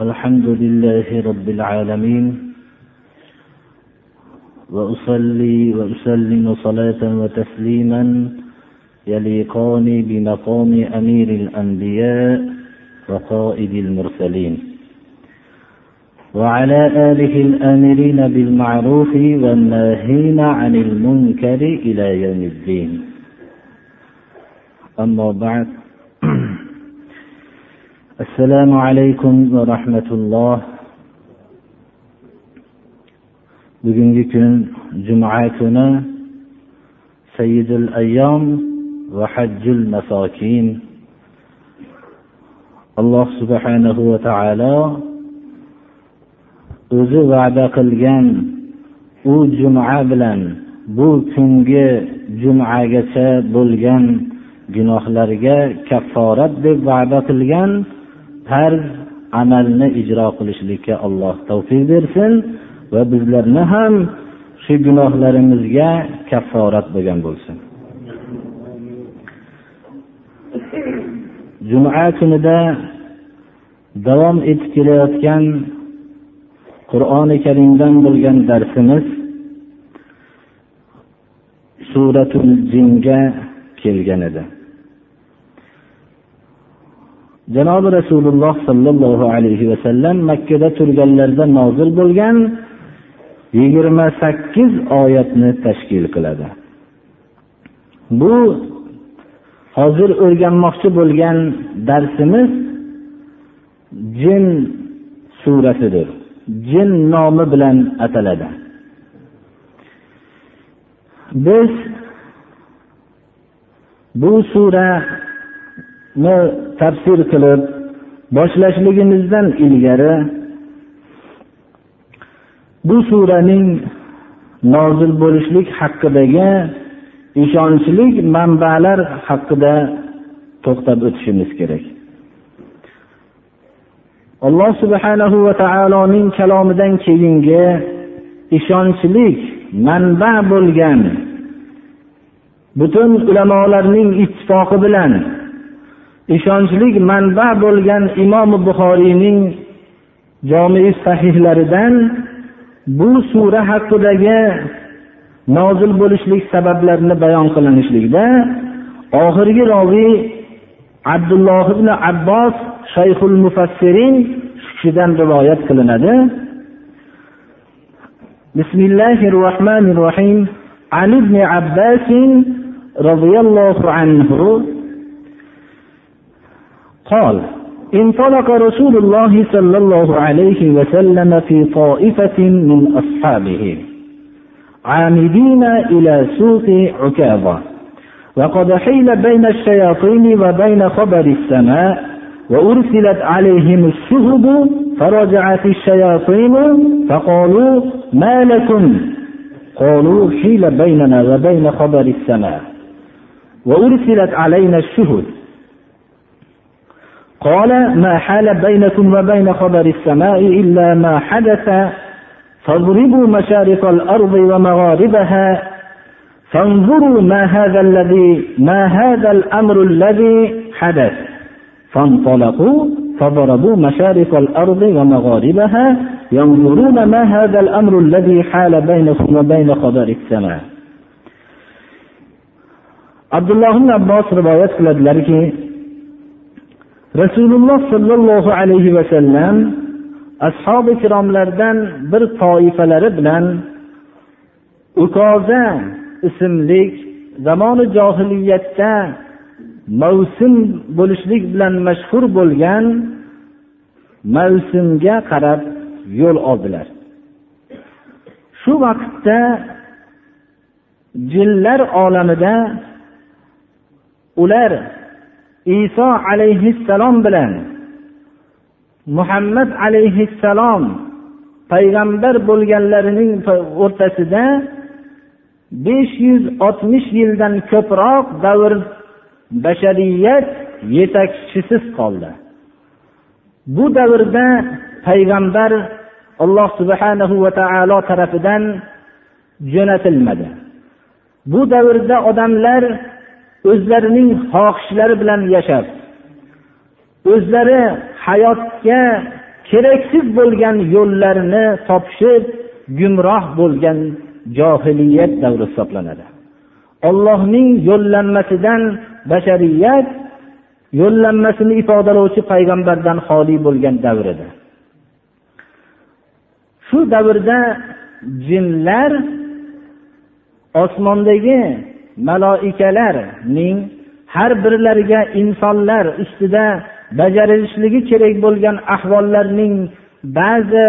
الحمد لله رب العالمين وأصلي وأسلم صلاة وتسليما يليقان بمقام أمير الأنبياء وقائد المرسلين. وعلى آله الآمرين بالمعروف والناهين عن المنكر إلى يوم الدين. أما بعد السلام عليكم ورحمة الله bugungi kun juma kuni sayyidul ayyom va hajjul masokin alloh subhanahu va taolo o'zi va'da qilgan u juma bilan bu kungi jumagacha bo'lgan gunohlarga kafforat deb va'da qilgan farz amalni ijro qilishlikka alloh tavfiq bersin va bizlarni ham shu gunohlarimizga kafforat bo'lgan bo'lsin. Juma kunida davom etib kelayotgan qur'oni karimdan bo'lgan darsimiz suratul jinga kelgan edi. Janobi rasululloh sollallohu alayhi vasallam makkada turganlarida nozil bo'lgan yigirma sakkiz oyatni tashkil qiladi. Bu hozir o'rganmoqchi bo'lgan darsimiz jin surasidir. Jin nomi bilan ataladi. Biz bu sura ni tafsir qilib boshlashligimizdan ilgari bu suraning nozil bo'lishlik haqidagi ishonchli manbalar haqida to'xtab o'tishimiz kerak. Alloh subhanahu va taoloning kalomidan keyingi ishonchli manba bo'lgan butun ulamolarning ittifoqi bilan ishonchli manba bo'lgan imom buxoriyning jomi sahihlaridan bu sura haqidagi nozil bo'lishlik sabablarini bayon qilinishlikda oxirgi roviy abdulloh ibn abbos shayxul mufassirin kishidan rivoyat qilinadi bismillahi rohmanir rohim عن ابن عباس رضي الله عنه قال انطلق رسول الله صلى الله عليه وسلم في طائفة من أصحابه عامدين إلى سوق عكاظة وقد حيل بين الشياطين وبين خبر السماء وأرسلت عليهم الشهب فرجعت الشياطين فقالوا ما لكم؟ قالوا حيل بيننا وبين خبر السماء. وأرسلت علينا الشهد قال ما حال بينكم وبين خبر السماء إلا ما حدث فاضربوا مشارق الأرض ومغاربها فانظروا ما هذا الذي ما هذا الأمر الذي حدث. فانطلقوا فضربوا مشارق الأرض ومغاربها ينظرون ما هذا الأمر الذي حال بينكم وبين خبر السماء. عبد الله بن عباس rivoyat qiladilarki rasululloh sollallohu alayhi vasallam ashobi ikromlardan bir toifalari bilan ukoza ismli zamoni johiliyatda mavsum bo'lishlik bilan mashhur bo'lgan mavsumga qarab yo'l oldilar. Shu vaqtda jinlar olamida ular iso alayhissalom bilan muhammad alayhissalom payg'ambar bo'lganlarining o'rtasida besh yuz oltmish yildan ko'proq davr bashariyat yetakchisiz qoldi. Bu davrda payg'ambar alloh subhanahu va taolo tarafidan jo'natilmadi. Bu davrda odamlar o'zlarining xohishlari bilan yashab o'zlari hayotga keraksiz bo'lgan yo'llarni topishib gumroh bo'lgan johiliyat davri hisoblanadi. Ollohning yo'llanmasidan bashariyat yo'llanmasini ifodalovchi payg'ambardan xoli bo'lgan davr edi. Shu davrda jinlar osmondagi maloikalarning har birlariga insonlar ustida bajarilishligi kerak bo'lgan ahvollarning ba'zi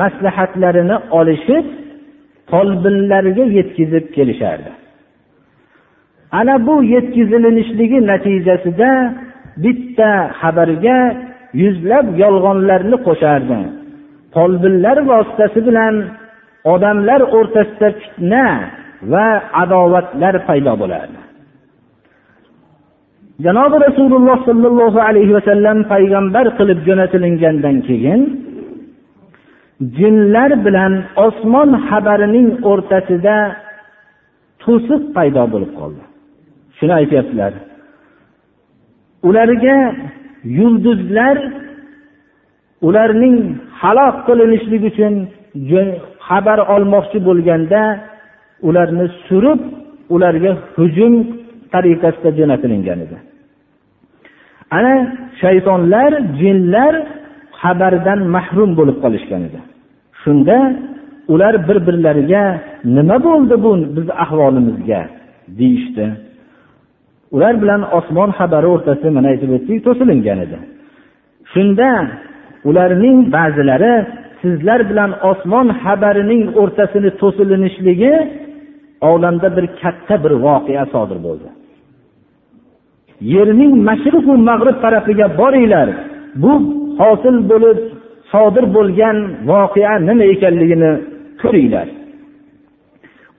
maslahatlarini olishib folbinlarga yetkazib kelishardi. Ana bu yetkazilinishligi natijasida bitta xabarga yuzlab yolg'onlarni qo'shardi. Folbinlar vositasi bilan odamlar o'rtasida fitna va adovatlar paydo bo'lardi janobi rasululloh sollallohu alayhi vasallam payg'ambar qilib jo'natilingandan keyin jinlar bilan osmon xabarining o'rtasida to'siq paydo bo'lib qoldi. Shuni aytyaptilar. Ularga yulduzlar ularning halok qilinishligi uchun xabar olmoqchi bo'lganda ularni surib ularga hujum tariqasida jo'natilingan edi. Ana shaytonlar jinlar xabardan mahrum bo'lib qolishgan edi. Shunda ular bir birlariga nima bo'ldi bu bizni ahvolimizga? deyishdi. Ular bilan osmon xabari o'rtasi mana aytib o'tdik to'silingan edi. Shunda ularning ba'zilari sizlar bilan osmon xabarining o'rtasini to'silinishligi olamda bir katta bir voqea sodir bo'ldi. Yerning mashriqu mag'rib tarafiga boringlar. Bu hosil bo'lib sodir bo'lgan voqea nima ekanligini ko'ringlar.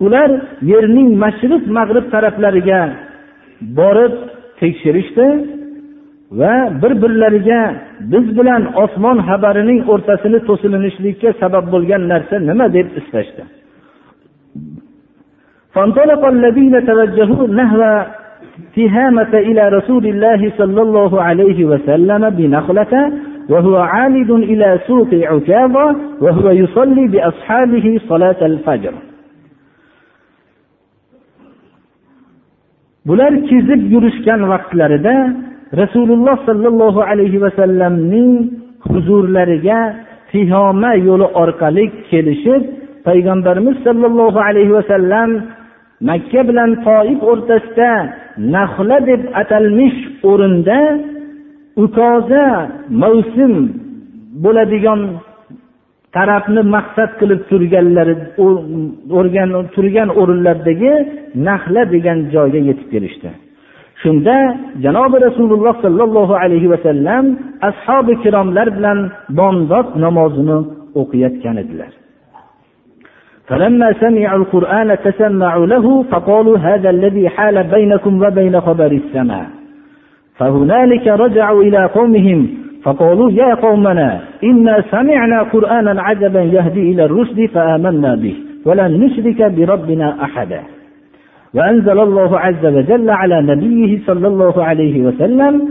Ular yerning mashriq mag'rib taraflariga borib tekshirishdi va bir birlariga biz bilan osmon xabarining o'rtasini to'silinishlikka sabab bo'lgan narsa nima deb istashdi فانطلق الذين توجهوا نحو تهامة إلى رسول الله صلى الله عليه وسلم بنخلة وهو عامد إلى سوق عكاظة وهو يصلي بأصحابه صلاة الفجر bular kezib yurishgan vaqtlarida rasululloh sollallohu alayhi vasallamning huzurlariga tihoma yo'li orqali kelishib payg'ambarimiz sollallohu alayhi vasallam makka bilan toif o'rtasida nahla deb atalmish o'rinda ukoza mavsum bo'ladigan tarafni maqsad qilib turganlari turgan o'rinlardagi nahla degan joyga yetib kelishdi. Shunda janobi rasululloh sollallohu alayhi vasallam ashobi kiromlar bilan bomdod namozini o'qiyotgan edilar. فلما سمعوا القرآن تسمعوا له فقالوا هذا الذي حال بينكم وبين خبر السماء. فهنالك رجعوا إلى قومهم فقالوا يا قومنا إنا سمعنا قرآنا عجبا يهدي إلى الرشد فآمنا به ولن نشرك بربنا أحدا. وأنزل الله عز وجل على نبيه صلى الله عليه وسلم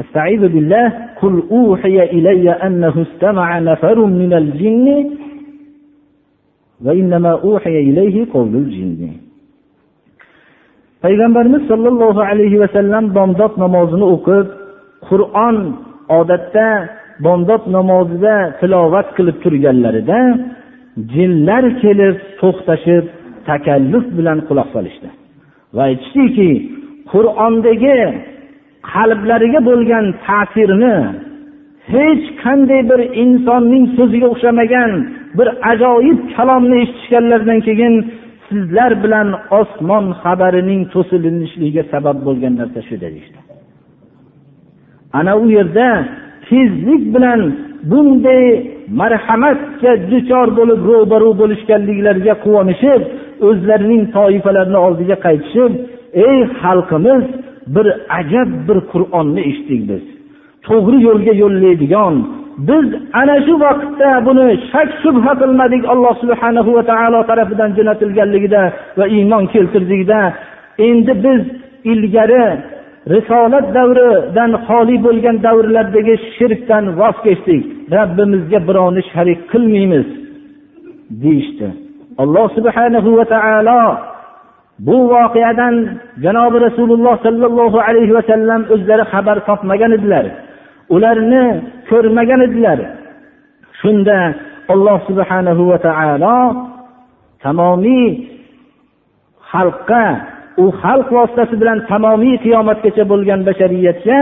أستعيذ بالله قل أوحي إلي أنه استمع نفر من الجن payg'ambarimiz sollallohu alayhi vasallam bomdod namozini o'qib qur'on odatda bomdod namozida tilovat qilib turganlarida jinlar kelib to'xtashib takalluf bilan quloq solishdi. Va aytishdiki qur'ondagi qalblariga bo'lgan ta'sirni hech qanday bir insonning so'ziga o'xshamagan bir ajoyib kalomni eshitishganlaridan keyin sizlar bilan osmon xabarining to'silinishligiga sabab bo'lgan narsa shu deyishdi ana u yerda tezlik bilan bunday marhamatga duchor bo'lib ro'baru bo'lishganliklariga quvonishib o'zlarining toifalarini oldiga qaytishib ey xalqimiz bir ajab bir qur'onni eshitdik biz to'g'ri yo'lga yo'llaydigan biz ana shu vaqtda buni shak shubha qilmadik alloh subhanahu va taolo tarafidan jo'natilganligida va iymon keltirdikda endi biz ilgari risolat davridan xoli bo'lgan davrlardagi shirkdan voz kechdik. Rabbimizga birovni sharik qilmaymiz deyishdi. Alloh subhanahu va taolo bu voqeadan janobi rasululloh sollallohu alayhi vasallam o'zlari xabar topmagan edilar. Ularni ko'rmagan edilar. Shunda alloh subhanahu va taolo tamomiy xalqqa u xalq vositasi bilan tamomiy qiyomatgacha bo'lgan bashariyatga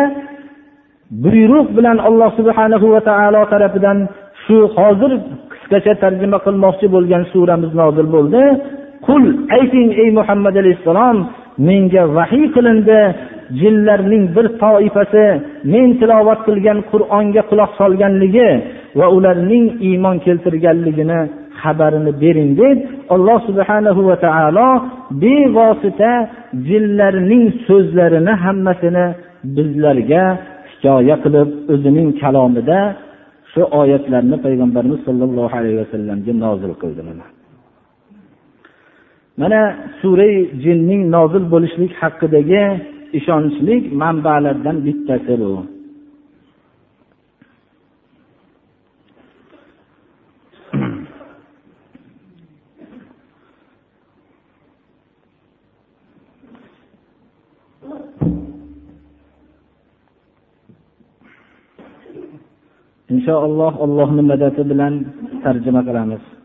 buyruq bilan alloh subhanahu va taolo tarafidan shu hozir qisqacha tarjima qilmoqchi bo'lgan suramiz nozil bo'ldi. Qul ayting ey muhammad alayhissalom menga vahiy qilindi. Jinlarning bir toifasi men tilovat qilgan qur'onga quloq solganligi va ularning iymon keltirganligini xabarini bering deb alloh subhanahu va taolo bevosita jinlarning so'zlarini hammasini bizlarga hikoya qilib o'zining kalomida shu oyatlarni payg'ambarimiz sollallohu alayhi vasallamga nozil qildi mana suray jinning nozil bo'lishlik haqidagi ishonchli manbalardan bittasi bu inshaalloh allohni madadi bilan tarjima qilamiz.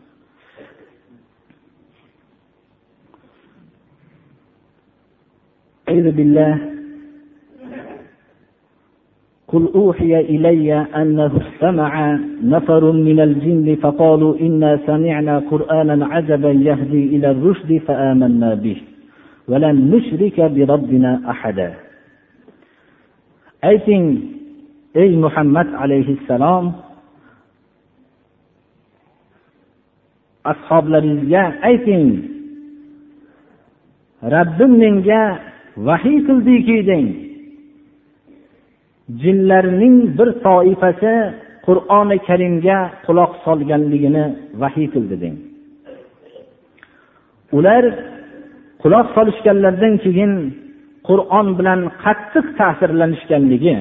أعوذ بالله. قل أوحي إلي أنه استمع نفر من الجن فقالوا إنا سمعنا قرآنا عجبا يهدي إلى الرشد فآمنا به. ولن نشرك بربنا أحدا. Ayting ey muhammad alayhissalom ashoblaringizga ayting rabbim menga vahiy qildiki deng. Jinlarning bir toifasi qur'oni karimga quloq solganligini vahiy qildi deng. Ular quloq solishganlaridan keyin qur'on bilan qattiq ta'sirlanishganligi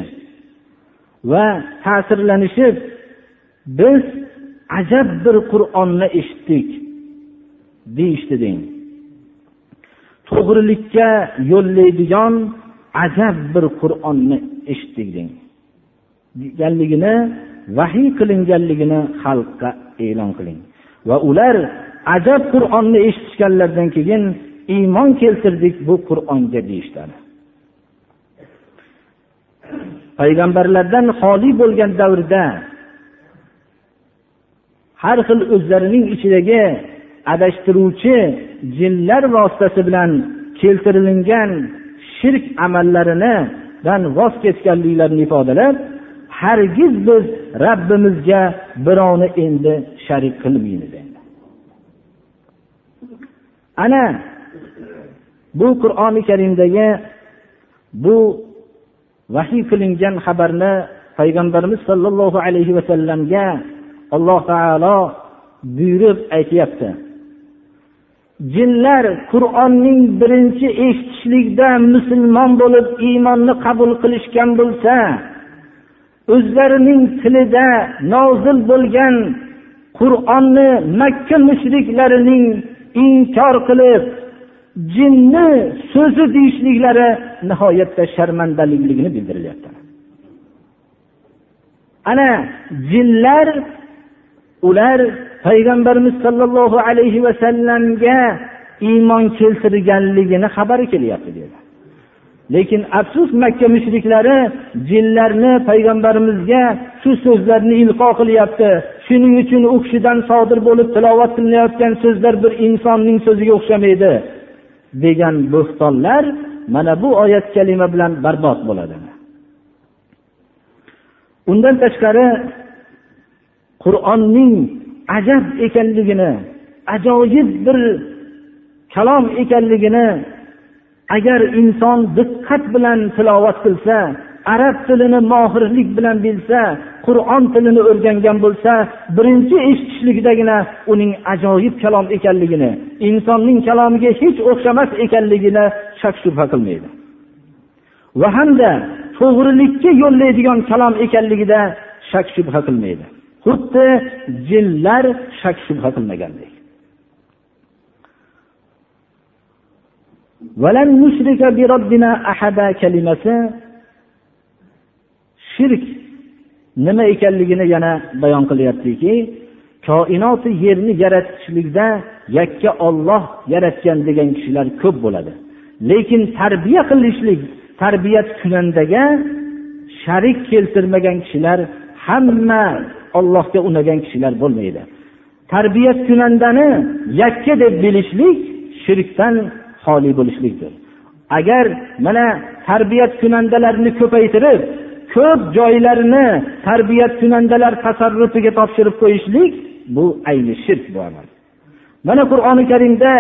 va ta'sirlanishib biz ajab bir qur'onni eshitdik deyishdi deng. To'g'rilikka yo'llaydigan ajab bir qur'onni eshitdik deganligini vahiy qilinganligini xalqqa e'lon qiling. Va ular ajab qur'onni eshitishganlaridan keyin iymon keltirdik bu qur'onga deyishadi. Payg'ambarlardan xoli bo'lgan davrda har xil o'zlarining ichidagi adashtiruvchi jinlar vositasi bilan keltirilgan shirk amallaridan voz kechganliklarini ifodalab hargiz biz rabbimizga birovni endi sharik qilmaymiz ana bu qur'oni karimdagi bu vahiy qilingan xabarni payg'ambarimiz sollallohu alayhi vasallamga alloh taolo buyurib aytyapti. Jinlar qur'onning birinchi eshitishlikda musulmon bo'lib iymonni qabul qilishgan bo'lsa o'zlarining tilida nozil bo'lgan qur'onni makka mushriklarining inkor qilib jinni so'zi deyishliklari nihoyatda sharmandalikligini bildirilyapti. Ana jinlar ular payg'ambarimiz sollallohu alayhi vasallamga iymon keltirganligini xabari kelyapti dedi. Lekin afsus makka mushriklari jinlarni payg'ambarimizga shu so'zlarni ilqo qilyapti. Shuning uchun u kishidan sodir bo'lib tilovat qilinayotgan so'zlar bir insonning so'ziga o'xshamaydi degan bo'xtonlar mana bu oyat kalima bilan barbod bo'ladi. Undan tashqari qur'onning ajab ekanligini ajoyib bir kalom ekanligini agar inson diqqat bilan tilovat qilsa arab tilini mohirlik bilan bilsa qur'on tilini o'rgangan bo'lsa birinchi eshitishlikdagina uning ajoyib kalom ekanligini insonning kalomiga hech o'xshamas ekanligini shak shubha qilmaydi. Va hamda to'g'rilikka yo'llaydigan kalom ekanligida shak shubha qilmaydi. Xuddi jinlar shak shubha qilmagandek. Kalimasi shirk nima ekanligini yana bayon qilyaptiki koinoti yerni yaratishlikda yakka olloh yaratgan degan kishilar ko'p bo'ladi. Lekin tarbiya qilishlik tarbiyat kunandaga sharik keltirmagan kishilar hamma ollohga unagan kishilar bo'lmaydi. Tarbiyat kunandani yakka deb bilishlik shirkdan xoli bo'lishlikdir. Agar mana tarbiyat kunandalarni ko'paytirib ko'p joylarni tarbiyat kunandalar tasarrufiga topshirib qo'yishlik bu ayni shirk bu amal. Mana qur'oni karimda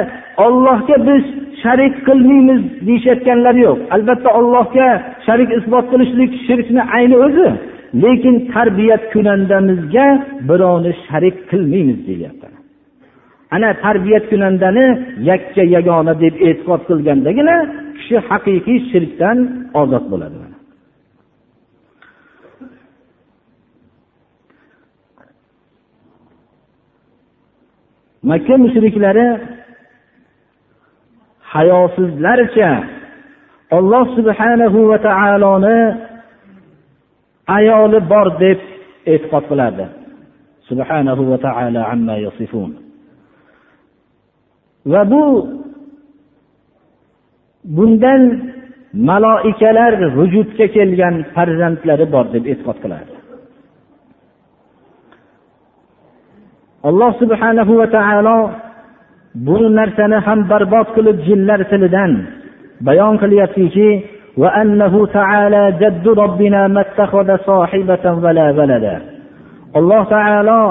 ollohga biz sharik qilmaymiz deyishayotganlar yo'q. Albatta ollohga sharik isbot qilishlik shirkni ayni o'zi lekin tarbiyat kunandamizga birovni sharik qilmaymiz deyapti. Ana tarbiyat kunandani yakka yagona deb e'tiqod qilgandagina kishi haqiqiy shirkdan ozod bo'ladi makka mushriklari hayosizlarcha olloh subhanahu va taoloni ayoli bor deb e'tiqod qilardi. Subhanahu va taala amma yasifun. Va bu bundan maloikalar vujudga kelgan farzandlari bor deb e'tiqod qilardi. Alloh subhanahu va taolo bu narsani ham barbod qilib jinlar tilidan bayon qilyaptiki وأنه تعالى جد ربنا ما اتخذ صاحبة ولا ولدا. Alloh taolo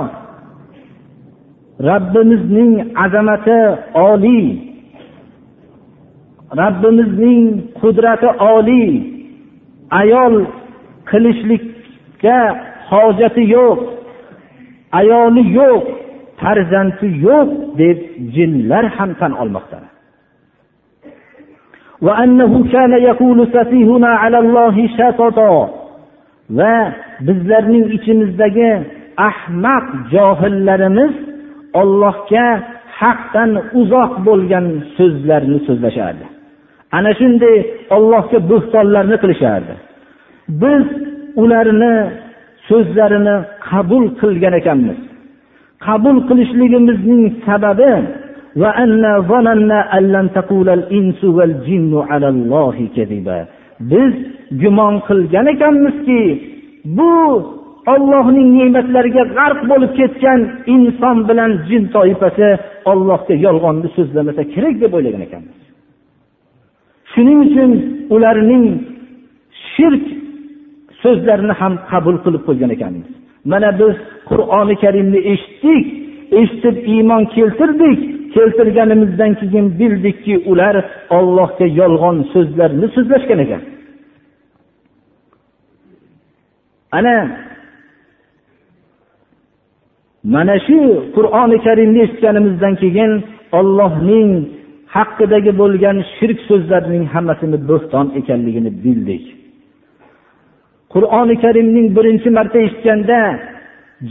rabbimizning azamati oliy. Rabbimizning qudrati oliy. Ayol qilishlikka hojati yo'q. Ayoli yo'q. Farzandi yo'q deb jinlar ham tan olmoqda. Va bizlarning ichimizdagi ahmaq johillarimiz ollohga haqdan uzoq bo'lgan so'zlarni so'zlashardi. Ana shunday ollohga bo'xtonlarni qilishardi. Biz ularni so'zlarini qabul qilgan ekanmiz. Qabul qilishligimizning sababi biz gumon qilgan ekanmizki bu ollohning ne'matlariga g'arq bo'lib ketgan inson bilan jin toifasi ollohga yolg'onni so'zlamasa kerak deb o'ylagan ekanmiz. Shuning uchun ularning shirk so'zlarini ham qabul qilib qo'ygan ekanmiz. Mana biz qur'oni karimni eshitdik eshitib iymon keltirdik keltirganimizdan keyin bildikki ular ollohga yolg'on so'zlarni so'zlashgan ekan. Ana mana shu qur'oni karimni eshitganimizdan keyin ollohning haqqidagi bo'lgan shirk so'zlarining hammasini bo'xton ekanligini bildik. Qur'oni karimning birinchi marta eshitganda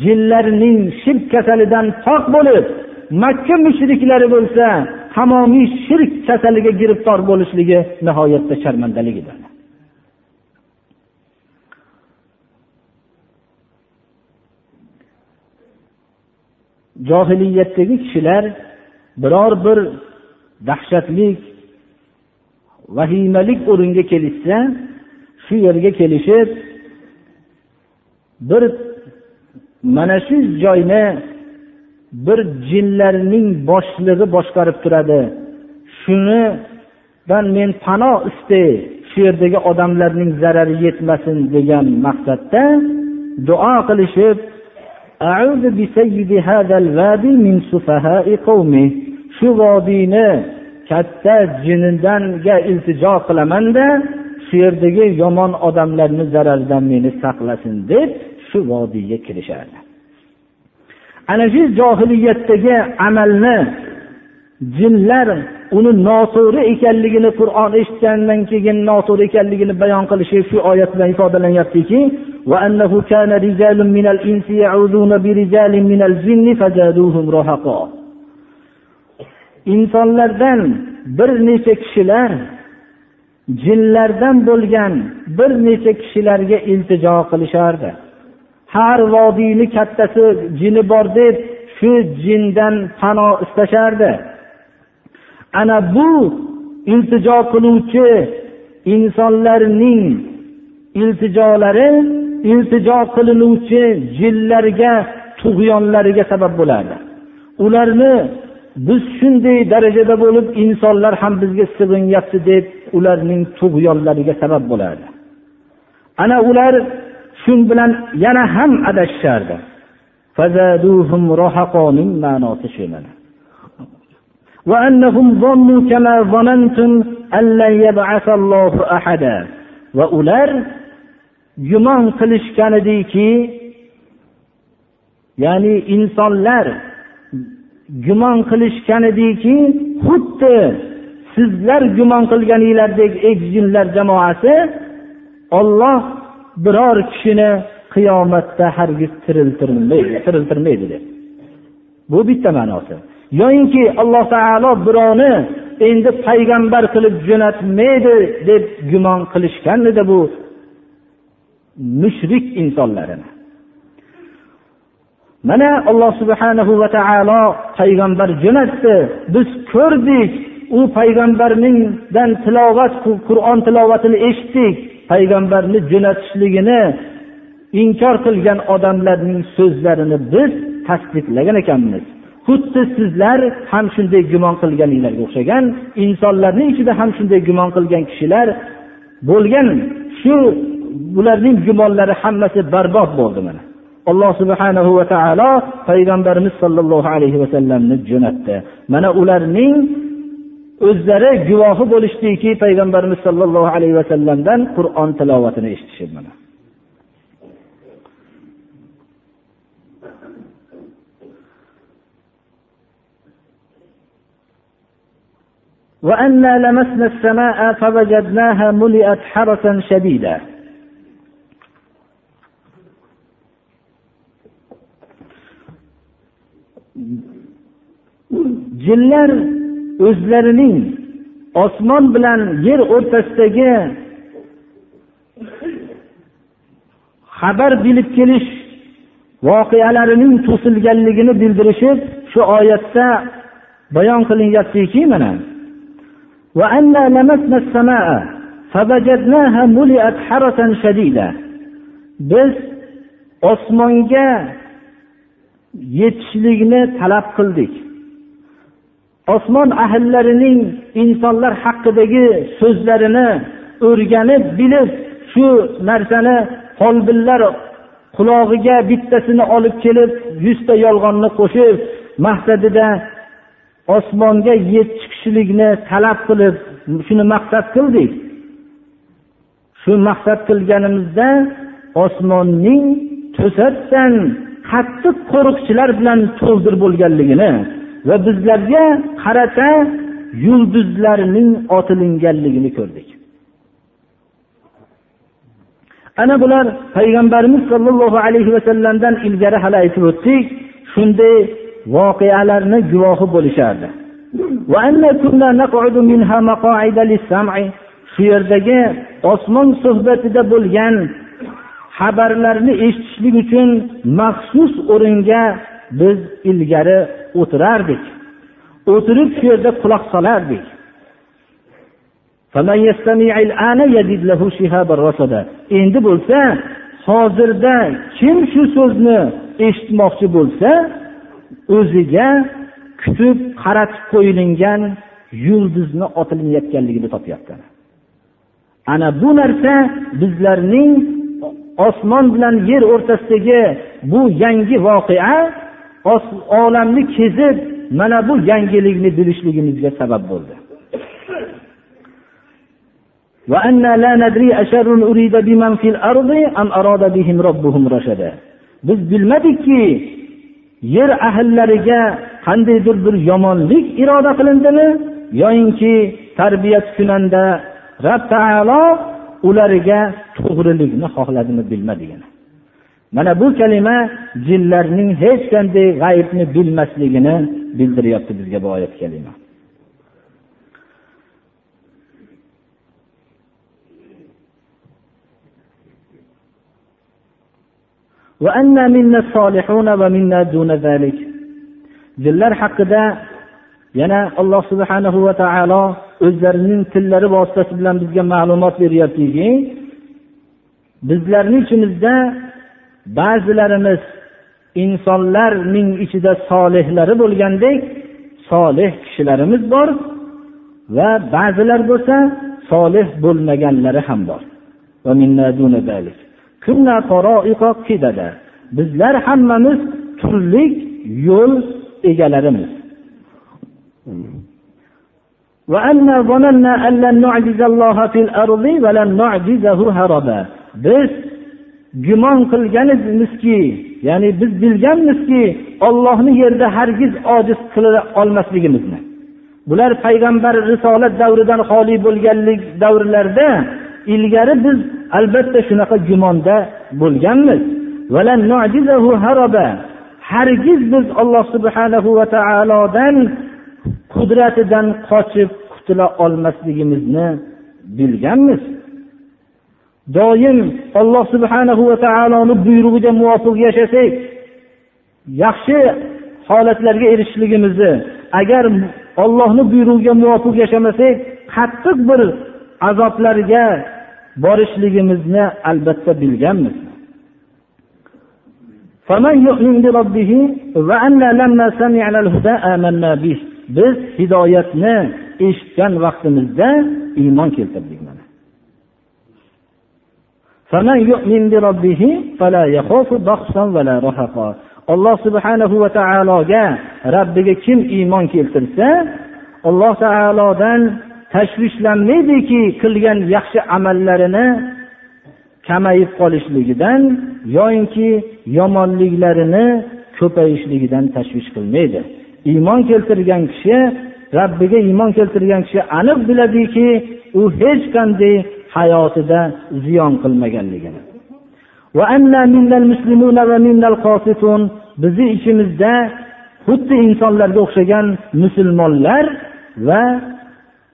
jinlarning shirk kasalidan pok bo'lib makka mushriklari bo'lsa tamomiy shirk kasaliga giriftor bo'lishligi nihoyatda sharmandaligidir johiliyatdagi kishilar biror bir dahshatli vahimalik o'ringa kelishsa shu yerga kelishib bir mana shu joyni bir jinlarning boshlig'i boshqarib turadi. Shunidan men pano istay shu yerdagi odamlarning zarari yetmasin degan maqsadda duo qilishib shu vodiyni katta jinidanga iltijo qilamanda shu yerdagi yomon odamlarni zararidan meni saqlasin deb shu vodiyga kirishadi. Ana shu johiliyatdagi amalni jinlar uni noto'g'ri ekanligini qur'on eshitgandan keyin noto'g'ri ekanligini bayon qilishi shu oyat bilan ifodalanyaptiki insonlardan bir necha kishilar jinlardan bo'lgan bir necha kishilarga iltijo qilishardi. Har vodiyni kattasi jini bor deb shu jindan pano istashardi. Ana bu iltijo qiluvchi insonlarning iltijolari iltijo qilinuvchi jinlarga tug'yonlariga sabab bo'ladi ularni biz shunday darajada bo'lib insonlar ham bizga sig'inyapti deb ularning tug'yonlariga sabab bo'ladi ana ular shu bilan yana ham adashishardi ma'nosi shu mana وأنهم ظنوا كما ظننتم أن لن يبعث الله أحدا va ular gumon qilishgan ediki ya'ni insonlar gumon qilishgan ediki xuddi sizlar gumon qilganinglardek jinlar jamoasi olloh biror kishini qiyomatda hargiz tiriltirmaydi deb. Bu bitta ma'nosi. Yoyinki alloh taolo birovni endi payg'ambar qilib jo'natmaydi deb gumon qilishganida bu? Mushrik insonlarini mana alloh subhanahu va taolo payg'ambar jo'natdi. Biz ko'rdik u payg'ambarningdan tilovat qur'on tilovatini eshitdik. Payg'ambarni jo'natishligini inkor qilgan odamlarning so'zlarini biz tasdiqlagan ekanmiz. Xuddi sizlar ham shunday gumon qilganinglarga o'xshagan insonlarning ichida ham shunday gumon qilgan kishilar bo'lgan. Shu bularning gumonlari hammasi barbod bo'ldi mana. Alloh subhanahu va taolo payg'ambarimiz sollallohu alayhi vasallamni jo'natdi. Mana ularning o'zlari guvohi bo'lishdiki payg'ambarimiz sollallohu alayhi vasallamdan qur'on tilovatini eshitishib mana وأنا لمسنا السماء فوجدناها ملئت حرسا شديدا jinlar o'zlarining osmon bilan yer o'rtasidagi xabar bilib kelish voqealarining to'silganligini bildirishib shu oyatda bayon qilinyaptiki mana biz osmonga yetishlikni talab qildik. Osmon ahllarining insonlar haqidagi so'zlarini o'rganib bilib shu narsani folbinlar qulog'iga bittasini olib kelib yuzta yolg'onni qo'shib maqsadida osmonga chiqishlikni talab qilib shuni maqsad qildik. Shu maqsad qilganimizda osmonning to'satdan qattiq qo'riqchilar bilan to'ldir bo'lganligini va bizlarga qarata yulduzlarning otilinganligini ko'rdik. Ana bular payg'ambarimiz sollallohu alayhi vasallamdan ilgari hali aytib o'tdik shunday voqealarni guvohi bo'lishardi. Shu yerdagi osmon suhbatida bo'lgan xabarlarni eshitishlik uchun maxsus o'ringa biz ilgari o'tirardik. O'tirib shu yerda quloq solardik. Endi bo'lsa hozirda kim shu so'zni eshitmoqchi bo'lsa o'ziga kutib qaratib qo'yilgan yulduzni otilayotganligini topyapti. Ana bu narsa bizlarning osmon bilan yer o'rtasidagi bu yangi voqea olamni kezib mana bu yangilikni bilishligimizga sabab bo'ldi. Biz bilmadikki yer ahllariga qandaydir bir yomonlik iroda qilindimi yoyinki tarbiya kunanda rob taolo ularga to'g'rilikni xohladimi bilmadigini mana bu kalima jinlarning hech qanday g'aybni bilmasligini bildiryapti bizga bu oyat kalima. Jinlar haqida yana alloh subhanahu va taolo o'zlarining tillari vositasi bilan bizga ma'lumot beryaptiki bizlarni ichimizda ba'zilarimiz insonlarning ichida solihlari bo'lgandek solih kishilarimiz bor va ba'zilar bo'lsa solih bo'lmaganlari ham bor. Bizlar hammamiz turli yo'l egalarimiz. Biz gumon qilganimizki ya'ni biz bilganmizki ollohni yerda hargiz ojiz qila olmasligimizni. Bular payg'ambar risolat davridan xoli bo'lganlik davrlarida ilgari biz albatta shunaqa gumonda bo'lganmiz. Hargiz biz alloh subhanahu va taolodan qudratidan qochib qutula olmasligimizni bilganmiz. Doim alloh subhanahu va taoloni buyrug'iga muvofiq yashasak yaxshi holatlarga erishishligimizni agar ollohni buyrug'iga muvofiq yashamasak qattiq bir azoblarga borishligimizni albatta bilganmiz. Biz hidoyatni eshitgan vaqtimizda iymon keltirdik. Olloh alloh subhanahu va taologa rabbiga kim iymon keltirsa alloh taolodan tashvishlanmaydiki qilgan yaxshi amallarini kamayib qolishligidan yoyinki yomonliklarini ko'payishligidan tashvish qilmaydi. Iymon keltirgan kishi rabbiga iymon keltirgan kishi aniq biladiki u hech qanday hayotida ziyon qilmaganligini. Bizni ichimizda xuddi insonlarga o'xshagan musulmonlar va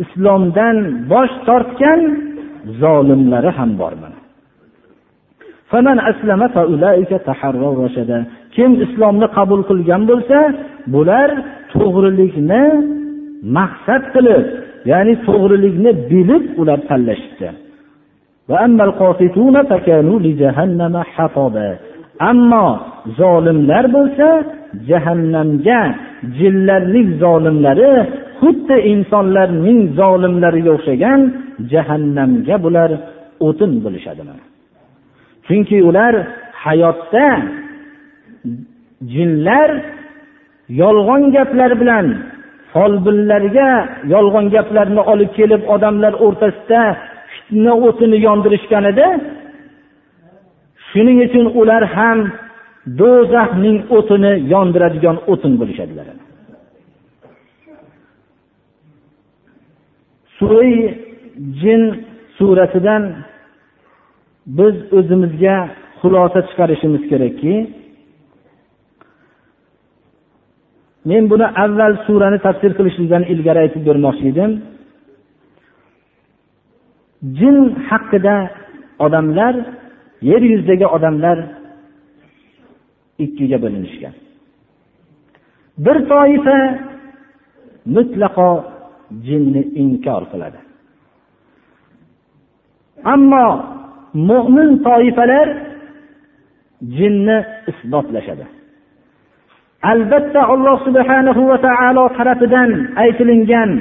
islomdan bosh tortgan zolimlari ham bor kim islomni qabul qilgan bo'lsa bular to'g'rilikni maqsad qilib ya'ni to'g'rilikni bilib ular tanlashibdi. Ammo zolimlar bo'lsa jahannamga jinlarning zolimlari xuddi insonlarning zolimlariga o'xshagan jahannamga bular o'tin bo'lishadi chunki ular hayotda jinlar yolg'on gaplar bilan folbinlarga yolg'on gaplarni olib kelib odamlar o'rtasida fitna o'tini yondirishgan edi shuning uchun ular ham do'zaxning o'tini yondiradigan o'tin bo'lishadilar. Sura jin surasidan biz o'zimizga xulosa chiqarishimiz kerakki men buni avval surani tafsir qilishlikdan ilgari aytib bermoqchi edim. Jin haqida odamlar yer yuzidagi odamlar ikkiga bo'linishgan. Bir toifa mutlaqo jinni inkor qiladi. Ammo mo'min toifalar jinni isbotlashadi. Albatta alloh subhanahu va taolo tarafidan aytilingan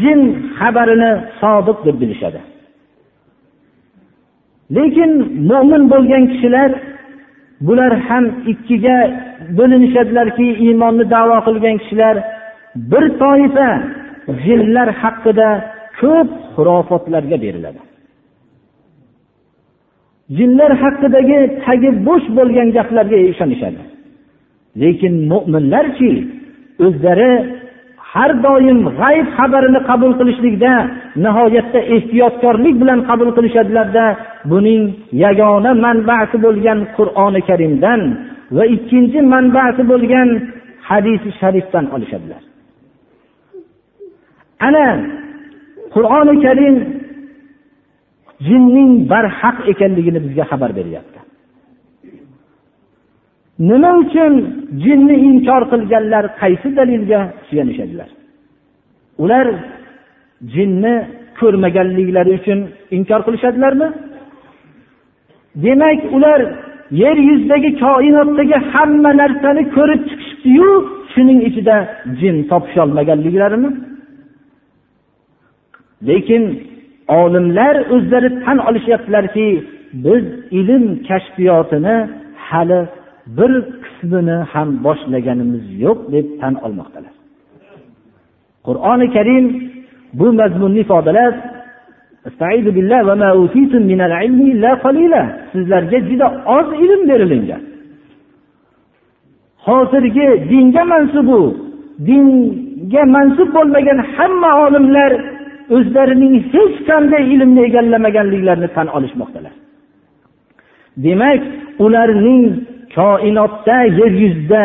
jin xabarini sodiq deb bilishadi. Lekin mo'min bo'lgan kishilar bular ham ikkiga bo'linishadilarki iymonni davo qilgan kishilar bir toifa jinlar haqida ko'p xurofotlarga beriladi. Jinlar haqidagi tagi bo'sh bo'lgan gaplarga ishonishadi. Lekin mo'minlarchi o'zlari har doim g'ayb xabarini qabul qilishlikda nihoyatda ehtiyotkorlik bilan qabul qilishadilarda buning yagona manbasi bo'lgan qur'oni karimdan va ikkinchi manbasi bo'lgan hadisi sharifdan olishadilar. Ana qur'oni karim jinning barhaq ekanligini bizga xabar beryapti. Nima uchun jinni inkor qilganlar qaysi dalilga suyanishadilar? Ular jinni ko'rmaganliklari uchun inkor qilishadilarmi? Demak ular yer yuzidagi koinotdagi hamma narsani ko'rib chiqishibdiyu shuning ichida jin topisholmaganliklarini lekin olimlar o'zlari tan olishyaptilarki biz ilm kashfiyotini hali bir qismini ham boshlaganimiz yo'q deb tan olmoqdalar. Qur'oni karim bu mazmunni ifodalab sizlarga juda oz ilm berilingan. Hozirgi dinga mansubu dinga mansub bo'lmagan hamma olimlar o'zlarining hech qanday ilmni egallamaganliklarini tan olishmoqdalar. Demak ularning koinotda yer yuzida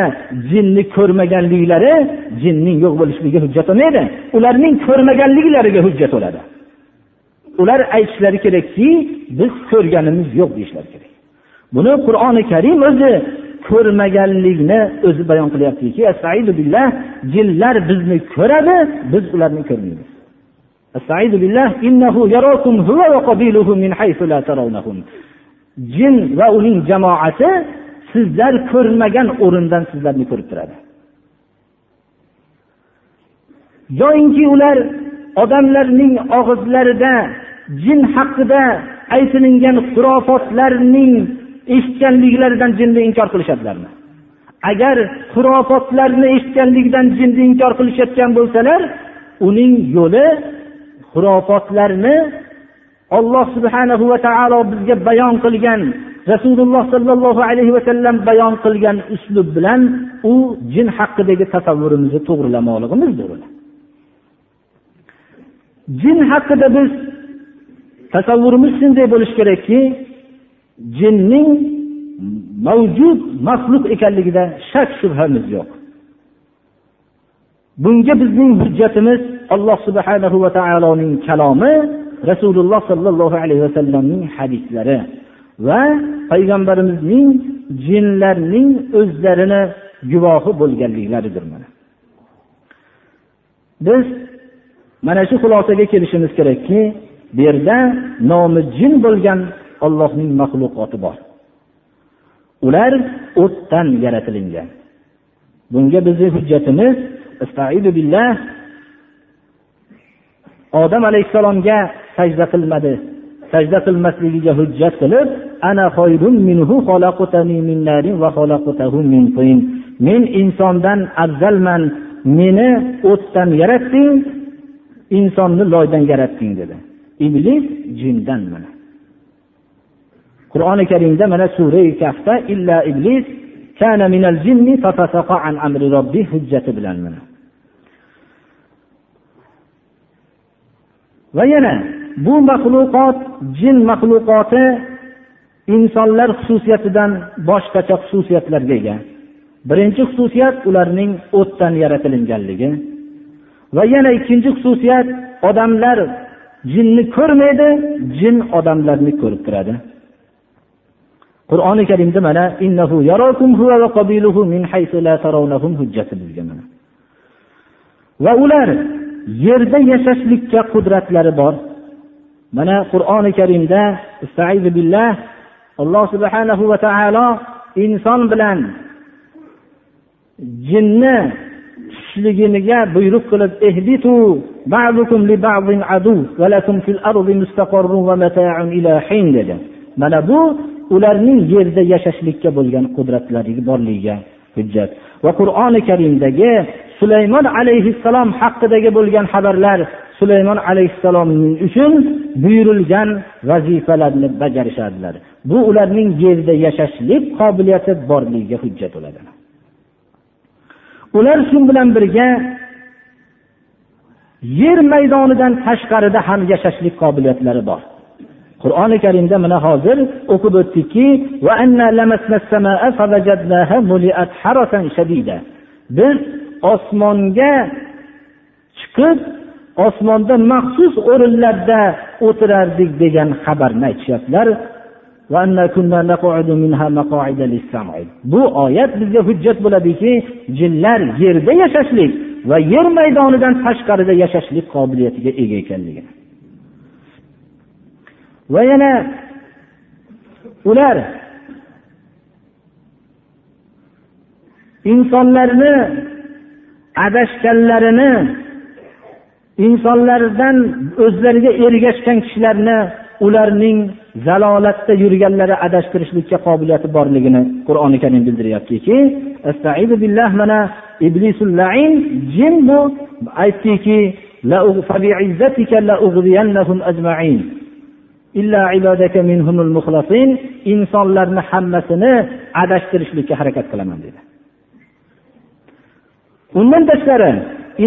jinni ko'rmaganliklari jinning yo'q bo'lishligiga hujjat bo'lmaydi ularning ko'rmaganliklariga hujjat bo'ladi. Ular aytishlari kerakki biz ko'rganimiz yo'q deyishlari kerak. Buni qur'oni karim o'zi ko'rmaganlikni o'zi bayon qilyaptiki jinlar bizni ko'radi biz ularni ko'rmaymiz. Jin va uning jamoasi sizlar ko'rmagan o'rindan sizlarni ko'rib turadi. Yoyinki ular odamlarning og'izlarida jin haqida aytilingan xurofotlarning eshitganliklaridan jinni inkor qilishadilarmi? Agar xurofotlarni eshitganligidan jinni inkor qilishayotgan bo'lsalar uning yo'li xurofotlarni olloh subhanahu va taolo bizga bayon qilgan rasululloh sollallohu alayhi vasallam bayon qilgan uslub bilan u jin haqidagi tasavvurimizni to'g'rilamoqligimizdir jin haqida biz tasavvurimiz shunday bo'lishi kerakki jinning mavjud maxluq ekanligida shak shubhamiz yo'q. Bunga bizning hujjatimiz alloh subhanahu va taoloning kalomi rasululloh sollallohu alayhi vasallamning hadislari. Va payg'ambarimizning jinlarning o'zlarini guvohi bo'lganliklaridir mana. Biz mana shu xulosaga kelishimiz kerakki bu yerda nomi jin bo'lgan ollohning maxluqoti bor. Ular o'tdan yaratilingan. Bunga bizni hujjatimiz billah odam alayhissalomga sajda qilmadi. Sajda qilmasligiga hujjat qilib ana minhu min narin va min tin. Men insondan afzalman meni o'tdan yaratding insonni loydan yaratding dedi. Iblis jindan mana. Qur'oni karimda mana sura kafda illa iblis kana minal jinni an amri robbi hujjati bilan mana. Va yana bu maxluqot jin maxluqoti insonlar xususiyatidan boshqacha xususiyatlarga ega. Birinchi xususiyat ularning o'tdan yaratilinganligi va yana ikkinchi xususiyat odamlar jinni ko'rmaydi jin odamlarni ko'rib turadi. Qur'oni karimda mana va ular yerda yashashlikka qudratlari bor. Mana qur'oni karimda billah alloh subhanahu va taolo inson bilan jinni tushishligiga buyruq qilib dedi. Mana bu ularning yerda yashashlikka bo'lgan qudratlari borligiga hujjat. Va qur'oni karimdagi sulaymon alayhissalom haqidagi bo'lgan xabarlar sulaymon alayhissalom uchun buyurilgan vazifalarni bajarishadilar. Bu ularning yerda yashashlik qobiliyati borligiga hujjat bo'ladi. Ular shu bilan birga yer maydonidan tashqarida ham yashashlik qobiliyatlari bor. Qur'oni karimda mana hozir o'qib o'tdikki biz osmonga chiqib osmonda maxsus o'rinlarda o'tirardik degan xabarni aytishyaptilar. Bu oyat bizga hujjat bo'ladiki jinlar yerda yashashlik va yer maydonidan tashqarida yashashlik qobiliyatiga ega ekanligi. Va yana ular insonlarni adashganlarini insonlardan o'zlariga ergashgan kishilarni ularning zalolatda yurganlari adashtirishlikka qobiliyati borligini qur'oni karim bildiryaptiki mana iblisul lain jin bu. Aytdiki insonlarni hammasini adashtirishlikka harakat qilaman dedi. Undan tashqari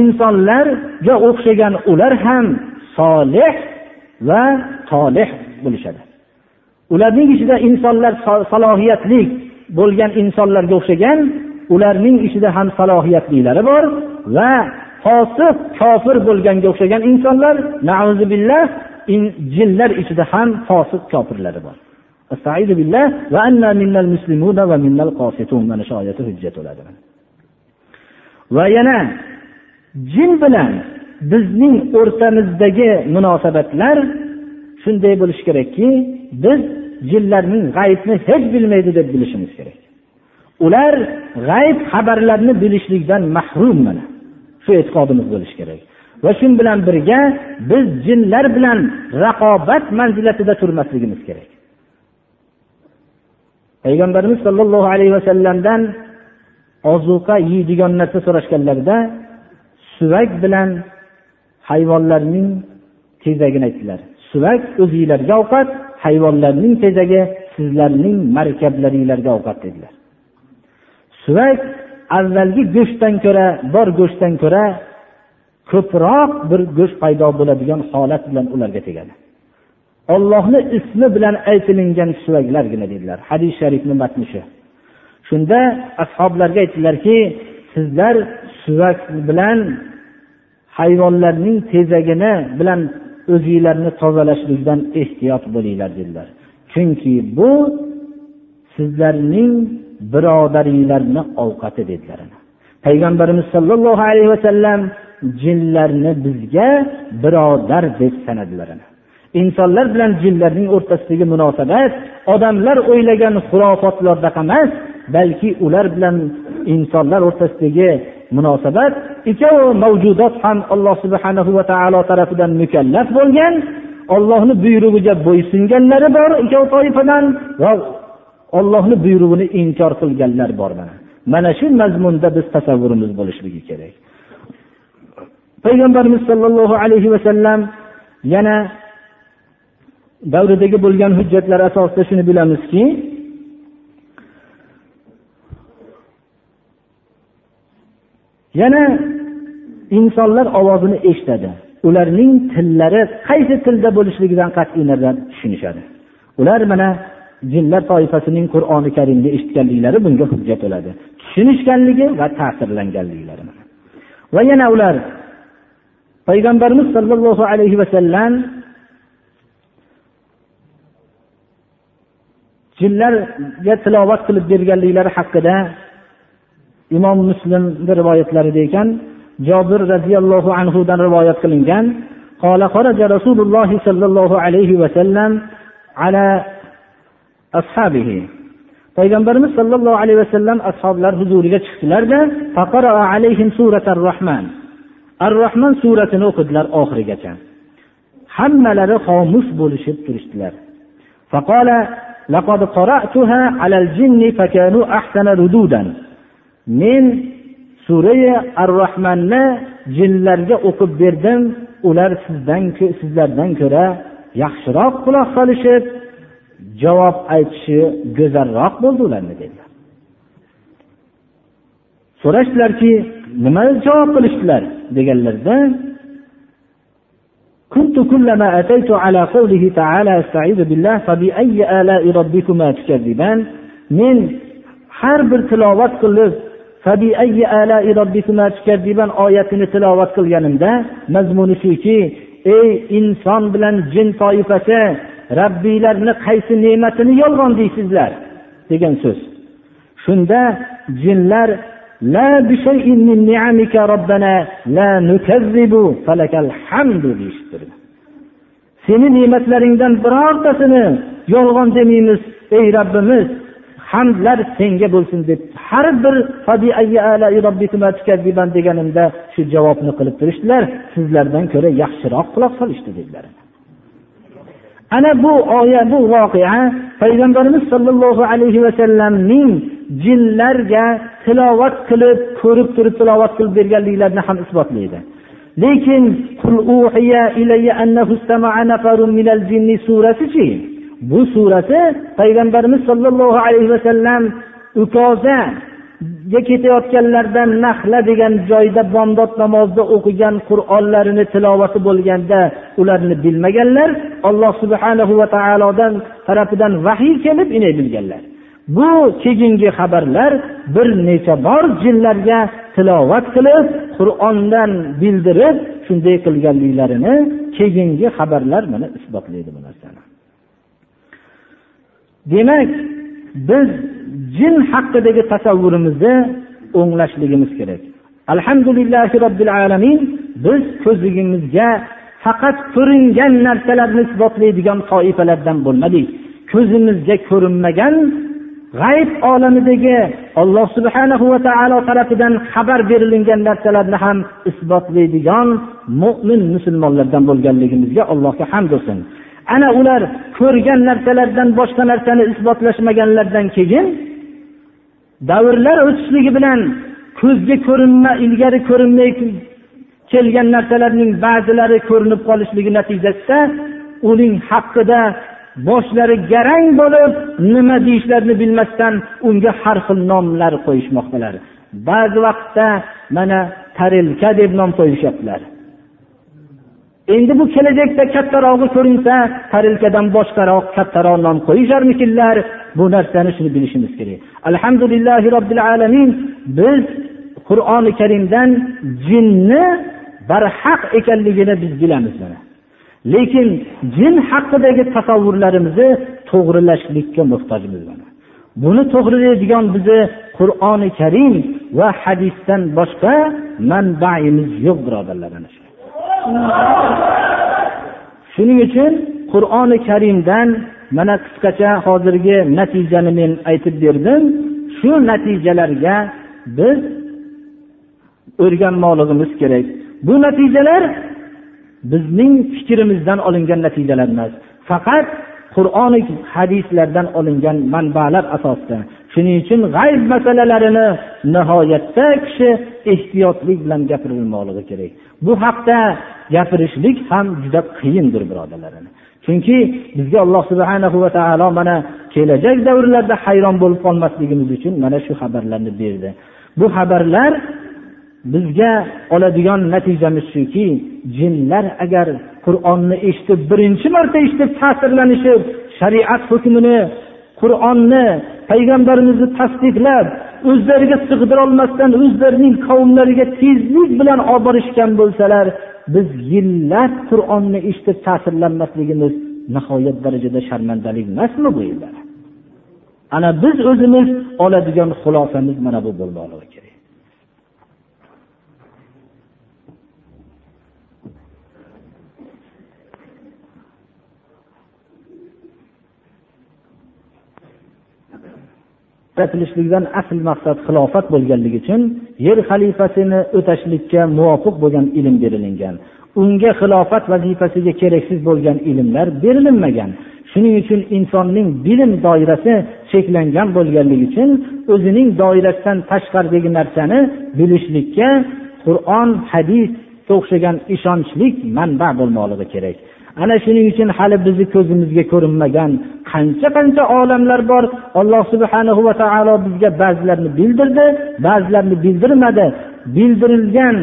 insonlarga o'xshagan ular ham solih va tolih bo'lishadi. Ularning ichida insonlar salohiyatli bo'lgan insonlarga o'xshagan ularning ichida ham salohiyatlilari bor va fosiq kofir bo'lganga o'xshagan insonlar billah jinlar ichida ham fosiq kofirlari bor. Mana hujjat bo'ladi. Va yana jin bilan bizning o'rtamizdagi munosabatlar shunday bo'lishi kerakki biz jinlarning g'aybni hech bilmaydi deb bilishimiz kerak. Ular g'ayb xabarlarni bilishlikdan mahrum mana. Shu e'tiqodimiz bo'lishi kerak. Va shu bilan birga biz jinlar bilan raqobat manzilatida turmasligimiz kerak. Payg'ambarimiz sollallohu alayhi vasallamdan ozuqa yeydigan narsa so'rashganlarida suvak bilan hayvonlarning tezagini aytdilar. Suvak o'zinglarga ovqat hayvonlarning tezagi sizlarning markablaringlarga ovqat dedilar. Suvak avvalgi go'shtdan ko'ra bor go'shtdan ko'ra ko'proq bir go'sht paydo bo'ladigan holat bilan ularga tegadi. Ollohni ismi bilan aytilingan suvaklargina dedilar. Hadis sharifni matni shu. Shunda ashoblarga aytdilarki sizlar suvak bilan hayvonlarning tezagini bilan o'zinglarni tozalashlikdan ehtiyot bo'linglar dedilar. Chunki bu sizlarning birodaringlarni ovqati dedilar payg'ambarimiz sollallohu alayhi vasallam jinlarni bizga birodar deb sanadilar insonlar bilan jinlarning o'rtasidagi munosabat odamlar o'ylagan xurofotlardaqa emas balki ular bilan insonlar o'rtasidagi munosabat ikkovi mavjudot ham alloh subhanahu va taolo tarafidan mukallaf bo'lgan ollohni buyrug'iga bo'ysunganlari bor ikkov toifadan va ollohni buyrug'ini inkor qilganlar bor mana. Mana shu mazmunda biz tasavvurimiz bo'lishligi kerak. Payg'ambarimiz sollallohu alayhi vasallam yana davridagi bo'lgan hujjatlar asosida shuni bilamizki yana insonlar ovozini eshitadi. Ularning tillari qaysi tilda bo'lishligidan qat'iy nazar tushunishadi. Ular mana jinlar toifasining qur'oni karimni eshitganliklari bunga hujjat bo'ladi. Tushunishganligi va ta'sirlanganliklari va yana ular payg'ambarimiz sollallohu alayhi vasallam jinlarga tilovat qilib berganliklari haqida imom muslimni rivoyatlarida ekan jobir roziyallohu anhudan rivoyat qilingan قال خرج رسول الله صلى الله عليه وسلم على أصحابه payg'ambarimiz sollallohu alayhi vasallam ashoblar huzuriga chiqdilarda rohman ar rohman suratini o'qidilar oxirigacha hammalari xomush bo'lishib turishdilar men surai ar rohmanni jinlarga o'qib berdim ular sizdan sizlardan ko'ra yaxshiroq quloq solishib javob aytishi go'zalroq bo'ldi ularni dedilar so'rashdilarki nima javob qilishdilar deganlarda كنت كلما أتيت على قوله تعالى استعيذ بالله فبأي آلاء ربكما تكذبان men har bir tilovat qilib oyatini tilovat qilganimda mazmuni shuki ey inson bilan jin toifasi rabbiylarni qaysi ne'matini yolg'on deysizlar degan so'z shunda jinlar la min ni'amika robbana la nukazzibu falakal seni ne'matlaringdan birortasini yolg'on demaymiz ey robbimiz hamdlar senga bo'lsin deb har bir deganimda shu javobni qilib turishdilar. Sizlardan ko'ra yaxshiroq quloq solishdi dedilar. Ana bu oya bu voqea payg'ambarimiz sollallohu alayhi vasallamning jinlarga tilovat qilib ko'rib turib tilovat qilib berganliklarini ham isbotlaydi. Lekin surasichi? Bu surasi payg'ambarimiz sollallohu alayhi vasallam ukozaga ketayotganlarida nahla degan joyda bomdod namozida o'qigan qur'onlarini tilovati bo'lganda ularni bilmaganlar alloh subhanahu va taolodan tarafidan vahiy kelib ina bilganlar. Bu keyingi xabarlar bir necha bor jinlarga tilovat qilib qur'ondan bildirib shunday qilganliklarini keyingi xabarlar mana isbotlaydi bu demak biz jin haqidagi tasavvurimizni o'nglashligimiz kerak. Alhamdulillahi robbil alamin biz ko'zligimizga faqat ko'ringan narsalarni isbotlaydigan toifalardan bo'lmadik. Ko'zimizga ko'rinmagan g'ayb olamidagi alloh subhanahu va taolo tarafidan xabar berilingan narsalarni ham isbotlaydigan mo'min musulmonlardan bo'lganligimizga allohga hamd bo'lsin. Ana ular ko'rgan narsalardan boshqa narsani isbotlashmaganlaridan keyin davrlar o'tishligi bilan ko'zga ko'rinma ilgari ko'rinmay kelgan narsalarning ba'zilari ko'rinib qolishligi natijasida uning haqida boshlari garang bo'lib nima deyishlarini bilmasdan unga har xil nomlar qo'yishmoqdalar. Ba'zi vaqtda mana tarilka deb nom qo'yishyaptilar. Endi bu kelajakda kattarog'i ko'rinsa tarilkadan boshqaroq kattaroq nom qo'yisharmikinlar? Bu narsani shuni bilishimiz kerak. Alhamdulillahi robbil alamin biz qur'oni karimdan jinni barhaq ekanligini biz bilamiz mana. Lekin jin haqidagi tasavvurlarimizni to'g'rilashlikka muhtojmiz mana. Buni to'g'rilaydigan bizni qur'oni karim va hadisdan boshqa manbaimiz yo'q birodarlar shuning uchun qur'oni karimdan mana qisqacha hozirgi natijani men aytib berdim. Shu natijalarga biz o'rganmoqligimiz kerak. Bu natijalar bizning fikrimizdan olingan natijalar emas. Faqat qur'oni hadislardan olingan manbalar asosida. Shuning uchun g'ayb masalalarini nihoyatda kishi ehtiyotlik bilan gapirilmoqligi kerak. Bu haqda gapirishlik ham juda qiyindir birodarlar chunki bizga alloh subhana va taolo mana kelajak davrlarda hayron bo'lib qolmasligimiz uchun mana shu xabarlarni berdi. Bu xabarlar bizga oladigan natijamiz shuki jinlar agar qur'onni eshitib birinchi marta eshitib ta'sirlanishib shariat hukmini qur'onni payg'ambarimizni tasdiqlab o'zlariga sig'dirolmasdan o'zlarining qavmlariga tezlik bilan olib borishgan bo'lsalar biz yillab qur'onni eshitib ta'sirlanmasligimiz nihoyat darajada sharmandalik emasmi bu ana biz o'zimiz oladigan xulosamiz mana bu bo'lmoqligi kerak. Yaratilishligidan asl maqsad xilofat bo'lganligi uchun yer xalifasini o'tashlikka muvofiq bo'lgan ilm berilingan. Unga xilofat vazifasiga keraksiz bo'lgan ilmlar berilinmagan. Shuning uchun insonning bilim doirasi cheklangan bo'lganligi uchun o'zining doirasidan tashqaridagi narsani bilishlikka qur'on hadisga o'xshagan ishonchlik manba bo'lmoqligi kerak. Ana shuning uchun hali bizni ko'zimizga ko'rinmagan qancha qancha olamlar bor. Alloh subhana va taolo bizga ba'zilarini bildirdi ba'zilarini bildirmadi. Bildirilgan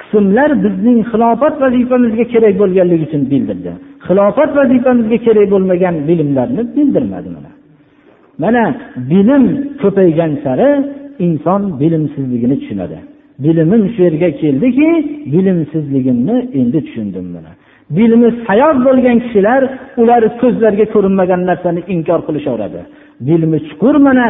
qismlar bizning xilofat vazifamizga kerak bo'lganligi uchun bildirdi. Xilofat vazifamizga kerak bo'lmagan bilimlarni bildirmadi mana. Mana bilim ko'paygan sari inson bilimsizligini tushunadi. Bilimim shu yerga keldiki bilimsizligimni endi tushundim mana. Bilimi sayoz bo'lgan kishilar ular ko'zlarga ko'rinmagan narsani inkor qilishaveradi. Bilmi chuqur mana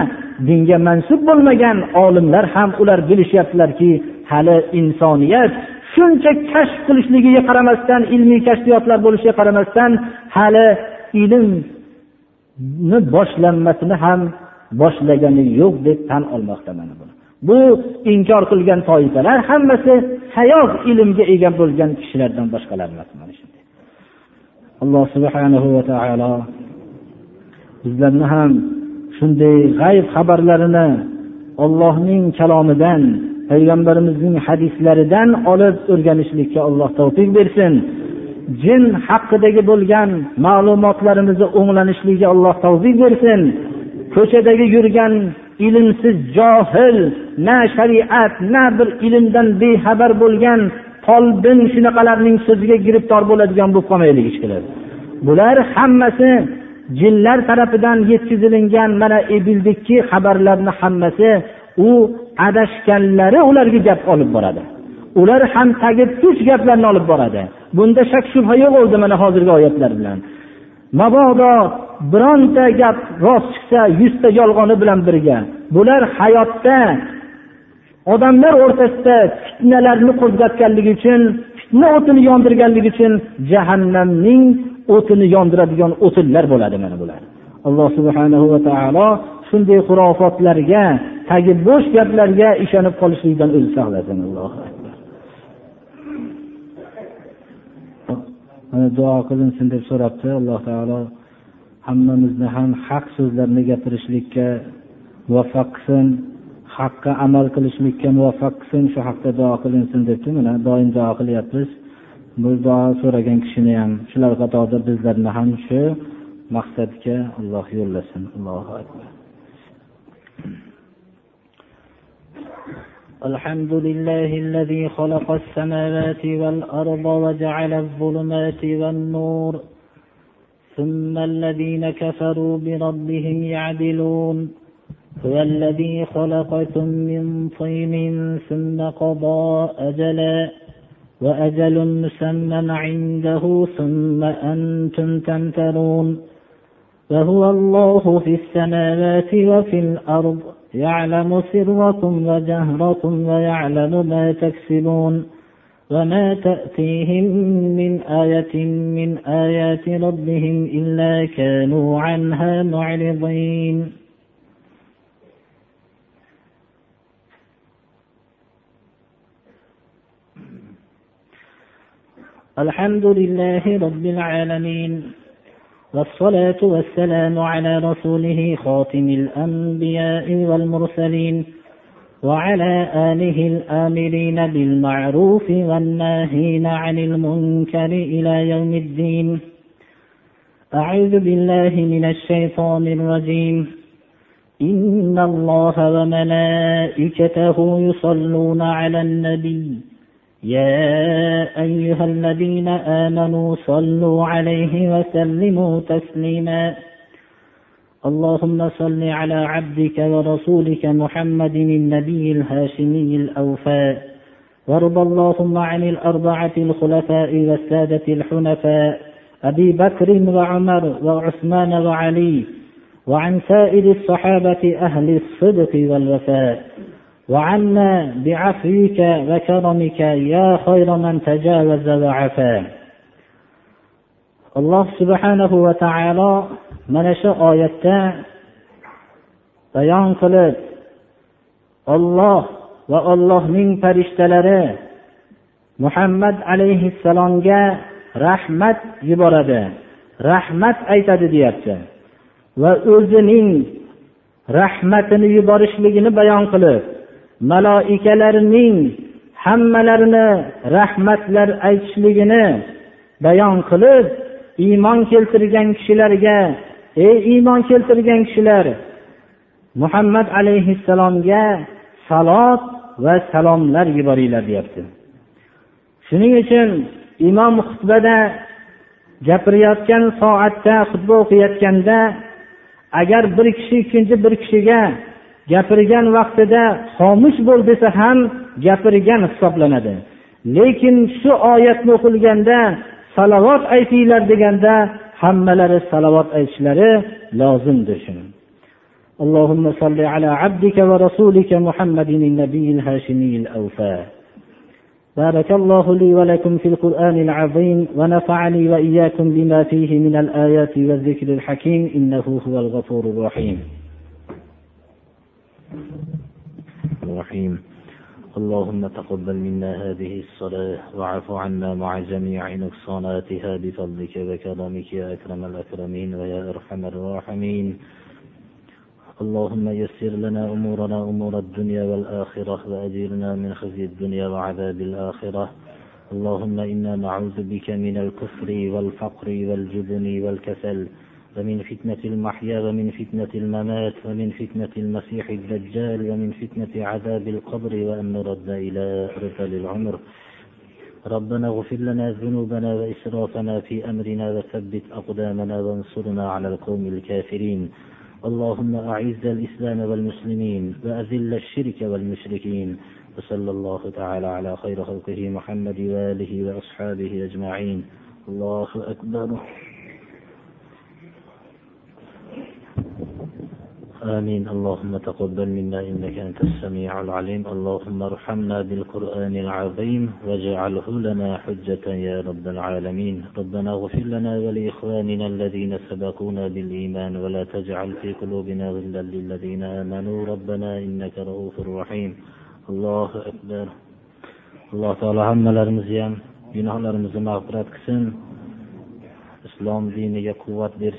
dinga mansub bo'lmagan olimlar ham ular bilishyaptilarki hali insoniyat shuncha kashf qilishligiga qaramasdan ilmiy kashfiyotlar bo'lishiga qaramasdan hali ilmni boshlanmasini ham boshlagani yo'q deb tan olmoqda mana buni. Bu inkor qilgan toifalar hammasi hayot ilmga ega bo'lgan kishilardan boshqalar emas alloh subhanahu va taolo bizlarni ham shunday g'ayb xabarlarini ollohning kalomidan payg'ambarimizning hadislaridan olib o'rganishlikka alloh tavfiq bersin. Jin haqidagi bo'lgan ma'lumotlarimizni o'nglanishligiga alloh tavfiq bersin. Ko'chadagi yurgan ilmsiz johil na shariat na bir ilmdan bexabar bo'lgan folbin shunaqalarning so'ziga giribdor bo'ladigan bo'lib qolmaylik ishqilib bular hammasi jinlar tarafidan yetkazilingan mana bildikki xabarlarni hammasi u adashganlari ularga gap olib boradi. Ular ham tagi gaplarni olib boradi. Bunda shak shubha yo'q bo'ldi mana hozirgi oyatlar bilan. Mabodo bironta gap rost chiqsa yuzta yolg'oni bilan birga. Bular hayotda odamlar o'rtasida fitnalarni qo'zg'atganligi uchun fitna o'tini yondirganligi uchun jahannamning o'tini yondiradigan o'tinlar bo'ladi mana bular. Alloh subhanahu va taolo shunday xurofotlarga tagi bo'sh gaplarga ishonib qolishlikdan o'zi saqlasin allohu mana duo qilinsin deb so'rabdi alloh taolo hammamizni ham haq so'zlarni gapirishlikka muvaffaq qilsin. Haqqa amal qilishlikka muvaffaq qilsin shu haqda duo qilinsin debdi mana doim duo qilyapmiz bu duo so'ragan kishini ham shular qatorida bizlarni ham shu maqsadga alloh yo'llasin allohu akbar الحمد لله الذي خلق السماوات والأرض وجعل الظلمات والنور ثم الذين كفروا بربهم يعدلون هو الذي خلقكم من طين ثم قضى أجلا وأجل مسمى عنده ثم أنتم تمترون وهو الله في السماوات وفي الأرض يعلم سركم وجهركم ويعلم ما تكسبون وما تأتيهم من آية من آيات ربهم إلا كانوا عنها معرضين الحمد لله رب العالمين والصلاة والسلام على رسوله خاتم الأنبياء والمرسلين وعلى آله الآمرين بالمعروف والناهين عن المنكر إلى يوم الدين. أعوذ بالله من الشيطان الرجيم. إن الله وملائكته يصلون على النبي يا أيها الذين آمنوا صلوا عليه وسلموا تسليما. اللهم صل على عبدك ورسولك محمد النبي الهاشمي الأوفاء وارض اللهم عن الأربعة الخلفاء والسادة الحنفاء أبي بكر وعمر وعثمان وعلي وعن سائر الصحابة أهل الصدق والوفاء. وعنا بعفوك وكرمك يا خير من تجاوز وعفا alloh subhanahu va taolo mana shu oyatda bayon qilib olloh va ollohning farishtalari muhammad alayhissalomga rahmat yuboradi rahmat aytadi deyapti va o'zining rahmatini yuborishligini bayon qilib maloikalarning hammalarini rahmatlar aytishligini bayon qilib iymon keltirgan kishilarga ey iymon keltirgan kishilar muhammad alayhissalomga salot va salomlar yuboringlar deyapti. Shuning uchun imom xutbada gapirayotgan soatda xutba o'qiyotganda agar bir kishi ikkinchi bir kishiga gapirgan vaqtida xomush bo'l desa ham gapirgan hisoblanadi lekin shu oyatni o'qilganda salovat aytinglar deganda hammalari salovat aytishlari lozimdir shuni اللهم صل على عبدك ورسولك محمد النبي الهاشمي الأوفى بارك الله لي ولكم في القرآن العظيم ونفعني وإياكم بما فيه من الآيات والذكر الحكيم إنه هو الغفور الرحيم الرحيم. اللهم تقبل منا هذه الصلاة واعف عنا مع جميع نقصاناتها بفضلك وكرمك يا أكرم الأكرمين ويا أرحم الراحمين. اللهم يسر لنا أمورنا أمور الدنيا والآخرة وأجرنا من خزي الدنيا وعذاب الآخرة. اللهم إنا نعوذ بك من الكفر والفقر والجبن والكسل ومن فتنة المحيا ومن فتنة الممات ومن فتنة المسيح الدجال ومن فتنة عذاب القبر وأن نرد إلى أرذل العمر. ربنا اغفر لنا ذنوبنا وإسرافنا في أمرنا وثبت أقدامنا وانصرنا على القوم الكافرين. اللهم أعز الإسلام والمسلمين وأذل الشرك والمشركين. وصلى الله تعالى على خير خلقه محمد وآله وأصحابه أجمعين. الله أكبر. آمين. اللهم تقبل منا إنك أنت السميع العليم. اللهم ارحمنا بالقرآن العظيم واجعله لنا حجة يا رب العالمين. ربنا اغفر لنا ولإخواننا الذين سبقونا بالإيمان ولا تجعل في قلوبنا غلا للذين آمنوا. ربنا إنك رؤوف رحيم. الله أكبر. alloh taolo hammalarimizni ham gunohlarimizni mag'firat qilsin islom diniga quvvat bersin